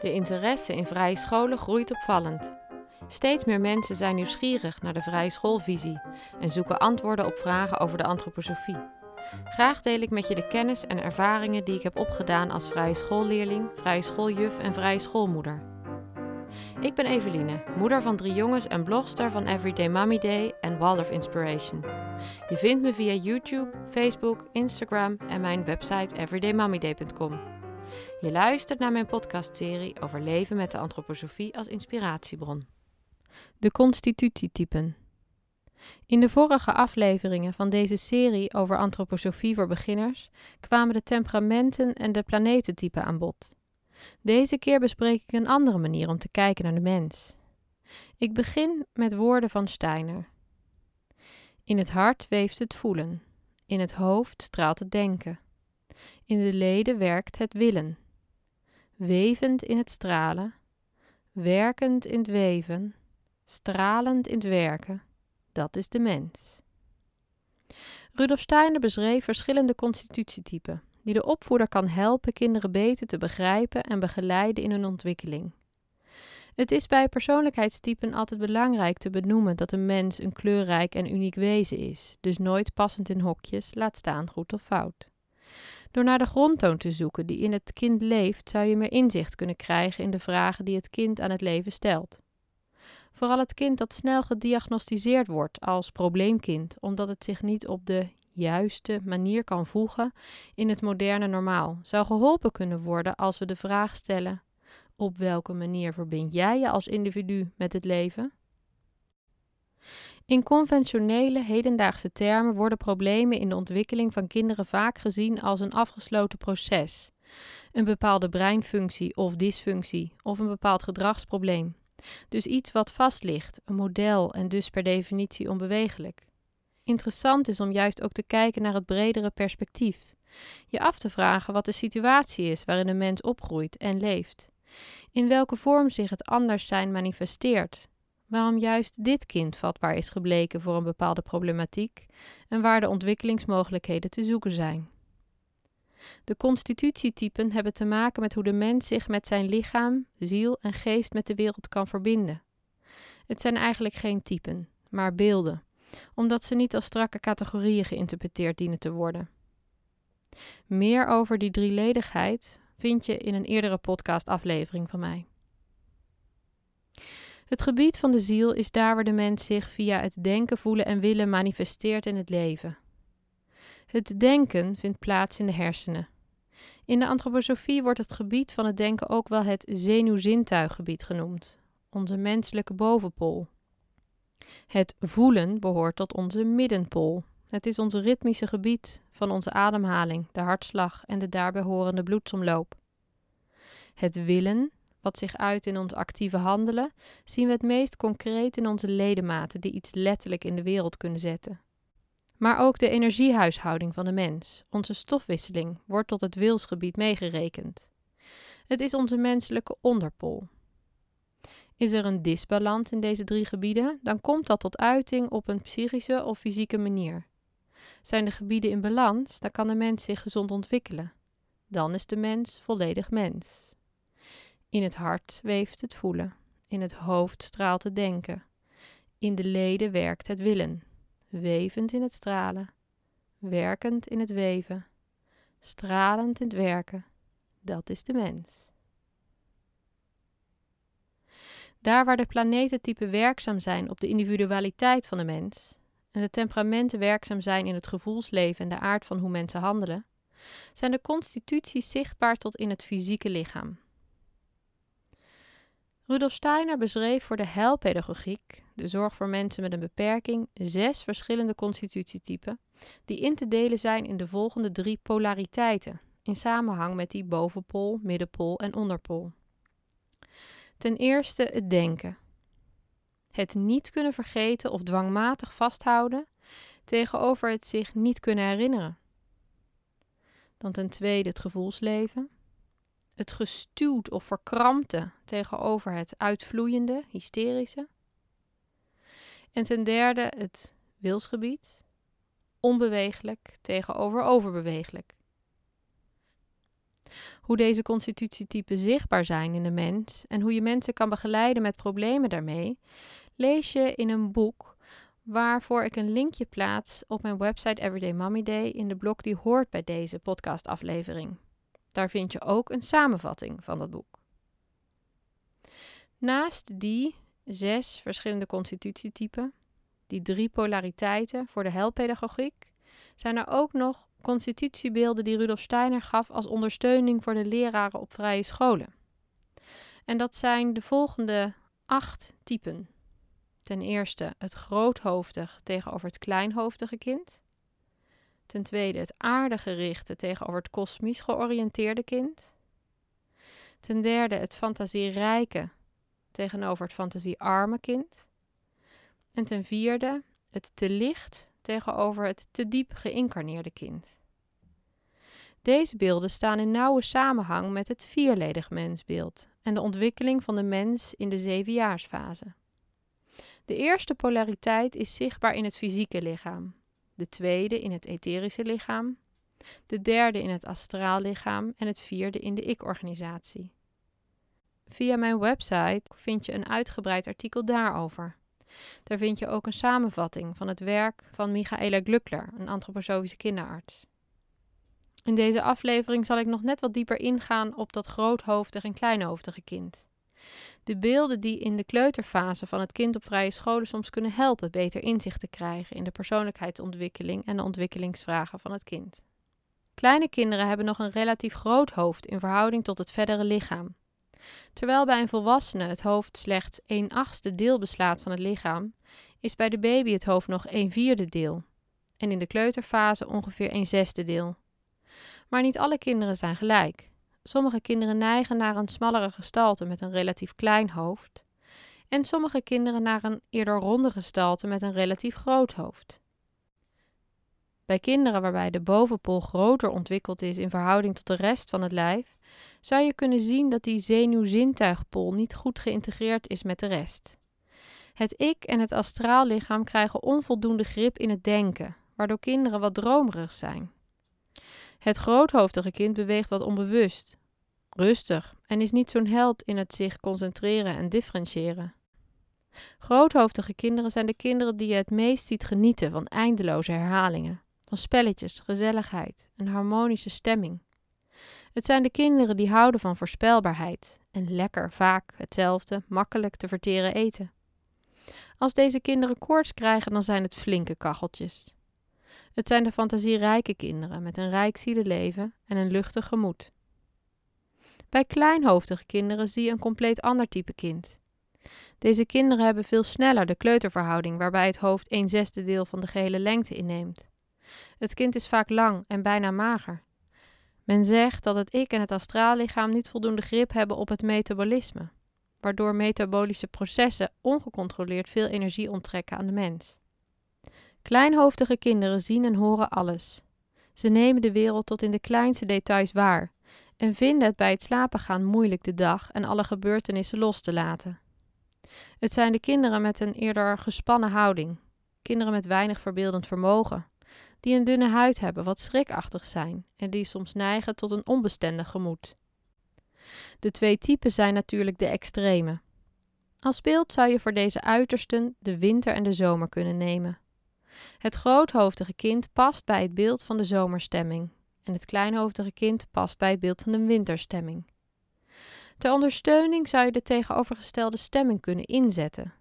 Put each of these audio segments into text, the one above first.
De interesse in vrije scholen groeit opvallend. Steeds meer mensen zijn nieuwsgierig naar de vrije schoolvisie en zoeken antwoorden op vragen over de antroposofie. Graag deel ik met je de kennis en ervaringen die ik heb opgedaan als vrije schoolleerling, vrije schooljuf en vrije schoolmoeder. Ik ben Eveline, moeder van drie jongens en blogster van Everyday Mommy Day en Waldorf Inspiration. Je vindt me via YouTube, Facebook, Instagram en mijn website everydaymommyday.com. Je luistert naar mijn podcastserie over leven met de antroposofie als inspiratiebron. De constitutietypen. In de vorige afleveringen van deze serie over antroposofie voor beginners kwamen de temperamenten en de planetentypen aan bod. Deze keer bespreek ik een andere manier om te kijken naar de mens. Ik begin met woorden van Steiner. In het hart weeft het voelen, in het hoofd straalt het denken, in de leden werkt het willen. Wevend in het stralen, werkend in het weven, stralend in het werken, dat is de mens. Rudolf Steiner beschreef verschillende constitutietypen, die de opvoeder kan helpen kinderen beter te begrijpen en begeleiden in hun ontwikkeling. Het is bij persoonlijkheidstypen altijd belangrijk te benoemen dat een mens een kleurrijk en uniek wezen is, dus nooit passend in hokjes, laat staan goed of fout. Door naar de grondtoon te zoeken die in het kind leeft, zou je meer inzicht kunnen krijgen in de vragen die het kind aan het leven stelt. Vooral het kind dat snel gediagnosticeerd wordt als probleemkind, omdat het zich niet op de juiste manier kan voegen in het moderne normaal, zou geholpen kunnen worden als we de vraag stellen: op welke manier verbind jij je als individu met het leven? In conventionele hedendaagse termen worden problemen in de ontwikkeling van kinderen vaak gezien als een afgesloten proces, een bepaalde breinfunctie of dysfunctie of een bepaald gedragsprobleem. Dus iets wat vast ligt, een model en dus per definitie onbewegelijk. Interessant is om juist ook te kijken naar het bredere perspectief. Je af te vragen wat de situatie is waarin een mens opgroeit en leeft. In welke vorm zich het anders zijn manifesteert. Waarom juist dit kind vatbaar is gebleken voor een bepaalde problematiek en waar de ontwikkelingsmogelijkheden te zoeken zijn. De constitutietypen hebben te maken met hoe de mens zich met zijn lichaam, ziel en geest met de wereld kan verbinden. Het zijn eigenlijk geen typen, maar beelden, omdat ze niet als strakke categorieën geïnterpreteerd dienen te worden. Meer over die drieledigheid vind je in een eerdere podcastaflevering van mij. Het gebied van de ziel is daar waar de mens zich via het denken, voelen en willen manifesteert in het leven. Het denken vindt plaats in de hersenen. In de antroposofie wordt het gebied van het denken ook wel het zenuwzintuiggebied genoemd, onze menselijke bovenpol. Het voelen behoort tot onze middenpol. Het is ons ritmische gebied van onze ademhaling, de hartslag en de daarbij horende bloedsomloop. Het willen, wat zich uit in ons actieve handelen, zien we het meest concreet in onze ledematen die iets letterlijk in de wereld kunnen zetten. Maar ook de energiehuishouding van de mens, onze stofwisseling, wordt tot het wilsgebied meegerekend. Het is onze menselijke onderpol. Is er een disbalans in deze drie gebieden, dan komt dat tot uiting op een psychische of fysieke manier. Zijn de gebieden in balans, dan kan de mens zich gezond ontwikkelen. Dan is de mens volledig mens. In het hart weeft het voelen, in het hoofd straalt het denken, in de leden werkt het willen, wevend in het stralen, werkend in het weven, stralend in het werken. Dat is de mens. Daar waar de planetentypen werkzaam zijn op de individualiteit van de mens en de temperamenten werkzaam zijn in het gevoelsleven en de aard van hoe mensen handelen, zijn de constituties zichtbaar tot in het fysieke lichaam. Rudolf Steiner beschreef voor de heilpedagogiek, de zorg voor mensen met een beperking, zes verschillende constitutietypen, die in te delen zijn in de volgende drie polariteiten, in samenhang met die bovenpol, middenpol en onderpol. Ten eerste het denken. Het niet kunnen vergeten of dwangmatig vasthouden tegenover het zich niet kunnen herinneren. Dan ten tweede het gevoelsleven. Het gestuwd of verkrampte tegenover het uitvloeiende, hysterische. En ten derde het wilsgebied. Onbeweeglijk tegenover overbeweeglijk. hoe deze constitutietypen zichtbaar zijn in de mens en hoe je mensen kan begeleiden met problemen daarmee, lees je in een boek waarvoor ik een linkje plaats op mijn website Everyday Mommy Day in de blog die hoort bij deze podcastaflevering. Daar vind je ook een samenvatting van dat boek. Naast die zes verschillende constitutietypen, die drie polariteiten voor de helppedagogiek, zijn er ook nog constitutiebeelden die Rudolf Steiner gaf als ondersteuning voor de leraren op vrije scholen. En dat zijn de volgende acht typen. Ten eerste het groothoofdig tegenover het kleinhoofdige kind. Ten tweede het aardegerichte tegenover het kosmisch georiënteerde kind. Ten derde het fantasierijke tegenover het fantasiearme kind. En ten vierde het te licht tegenover het te diep geïncarneerde kind. Deze beelden staan in nauwe samenhang met het vierledig mensbeeld en de ontwikkeling van de mens in de zevenjaarsfase. De eerste polariteit is zichtbaar in het fysieke lichaam, de tweede in het etherische lichaam, de derde in het astraal lichaam en het vierde in de ik-organisatie. Via mijn website vind je een uitgebreid artikel daarover. Daar vind je ook een samenvatting van het werk van Michaela Glukler, een antroposofische kinderarts. In deze aflevering zal ik nog net wat dieper ingaan op dat groothoofdige en kleinhoofdige kind. De beelden die in de kleuterfase van het kind op vrije scholen soms kunnen helpen beter inzicht te krijgen in de persoonlijkheidsontwikkeling en de ontwikkelingsvragen van het kind. Kleine kinderen hebben nog een relatief groot hoofd in verhouding tot het verdere lichaam. Terwijl bij een volwassene het hoofd slechts 1 achtste deel beslaat van het lichaam, is bij de baby het hoofd nog 1 vierde deel. En in de kleuterfase ongeveer 1 zesde deel. Maar niet alle kinderen zijn gelijk. Sommige kinderen neigen naar een smallere gestalte met een relatief klein hoofd. En sommige kinderen naar een eerder ronde gestalte met een relatief groot hoofd. Bij kinderen waarbij de bovenpol groter ontwikkeld is in verhouding tot de rest van het lijf, zou je kunnen zien dat die zenuwzintuigpool niet goed geïntegreerd is met de rest. Het ik en het astraal lichaam krijgen onvoldoende grip in het denken, waardoor kinderen wat dromerig zijn. Het groothoofdige kind beweegt wat onbewust, rustig en is niet zo'n held in het zich concentreren en differentiëren. Groothoofdige kinderen zijn de kinderen die je het meest ziet genieten van eindeloze herhalingen, van spelletjes, gezelligheid, een harmonische stemming. Het zijn de kinderen die houden van voorspelbaarheid en lekker, vaak hetzelfde, makkelijk te verteren eten. Als deze kinderen koorts krijgen, dan zijn het flinke kacheltjes. Het zijn de fantasierijke kinderen met een rijk zielenleven en een luchtig gemoed. Bij kleinhoofdige kinderen zie je een compleet ander type kind. Deze kinderen hebben veel sneller de kleuterverhouding, waarbij het hoofd een zesde deel van de gehele lengte inneemt. Het kind is vaak lang en bijna mager. Men zegt dat het ik en het astraallichaam niet voldoende grip hebben op het metabolisme, waardoor metabolische processen ongecontroleerd veel energie onttrekken aan de mens. Kleinhoofdige kinderen zien en horen alles. Ze nemen de wereld tot in de kleinste details waar en vinden het bij het slapen gaan moeilijk de dag en alle gebeurtenissen los te laten. Het zijn de kinderen met een eerder gespannen houding, kinderen met weinig verbeeldend vermogen, die een dunne huid hebben, wat schrikachtig zijn en die soms neigen tot een onbestendig gemoed. De twee typen zijn natuurlijk de extreme. Als beeld zou je voor deze uitersten de winter en de zomer kunnen nemen. Het groothoofdige kind past bij het beeld van de zomerstemming en het kleinhoofdige kind past bij het beeld van de winterstemming. Ter ondersteuning zou je de tegenovergestelde stemming kunnen inzetten.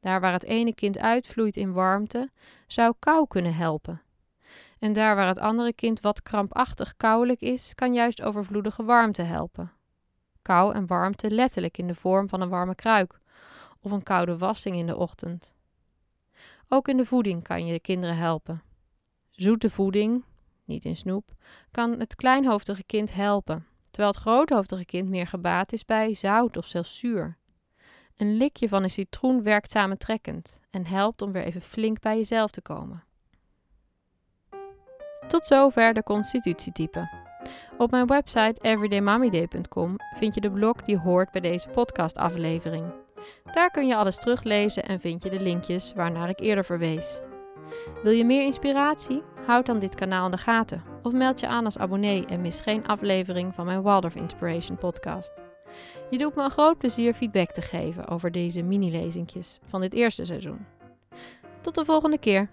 Daar waar het ene kind uitvloeit in warmte, zou kou kunnen helpen. En daar waar het andere kind wat krampachtig kouwelijk is, kan juist overvloedige warmte helpen. Kou en warmte letterlijk in de vorm van een warme kruik of een koude wassing in de ochtend. Ook in de voeding kan je de kinderen helpen. Zoete voeding, niet in snoep, kan het kleinhoofdige kind helpen, terwijl het groothoofdige kind meer gebaat is bij zout of zelfs zuur. Een likje van een citroen werkt samentrekkend en helpt om weer even flink bij jezelf te komen. Tot zover de constitutietypen. Op mijn website everydaymommyday.com vind je de blog die hoort bij deze podcastaflevering. Daar kun je alles teruglezen en vind je de linkjes waarnaar ik eerder verwees. Wil je meer inspiratie? Houd dan dit kanaal in de gaten of meld je aan als abonnee en mis geen aflevering van mijn Waldorf Inspiration podcast. Je doet me een groot plezier feedback te geven over deze mini-lezingjes van dit eerste seizoen. Tot de volgende keer.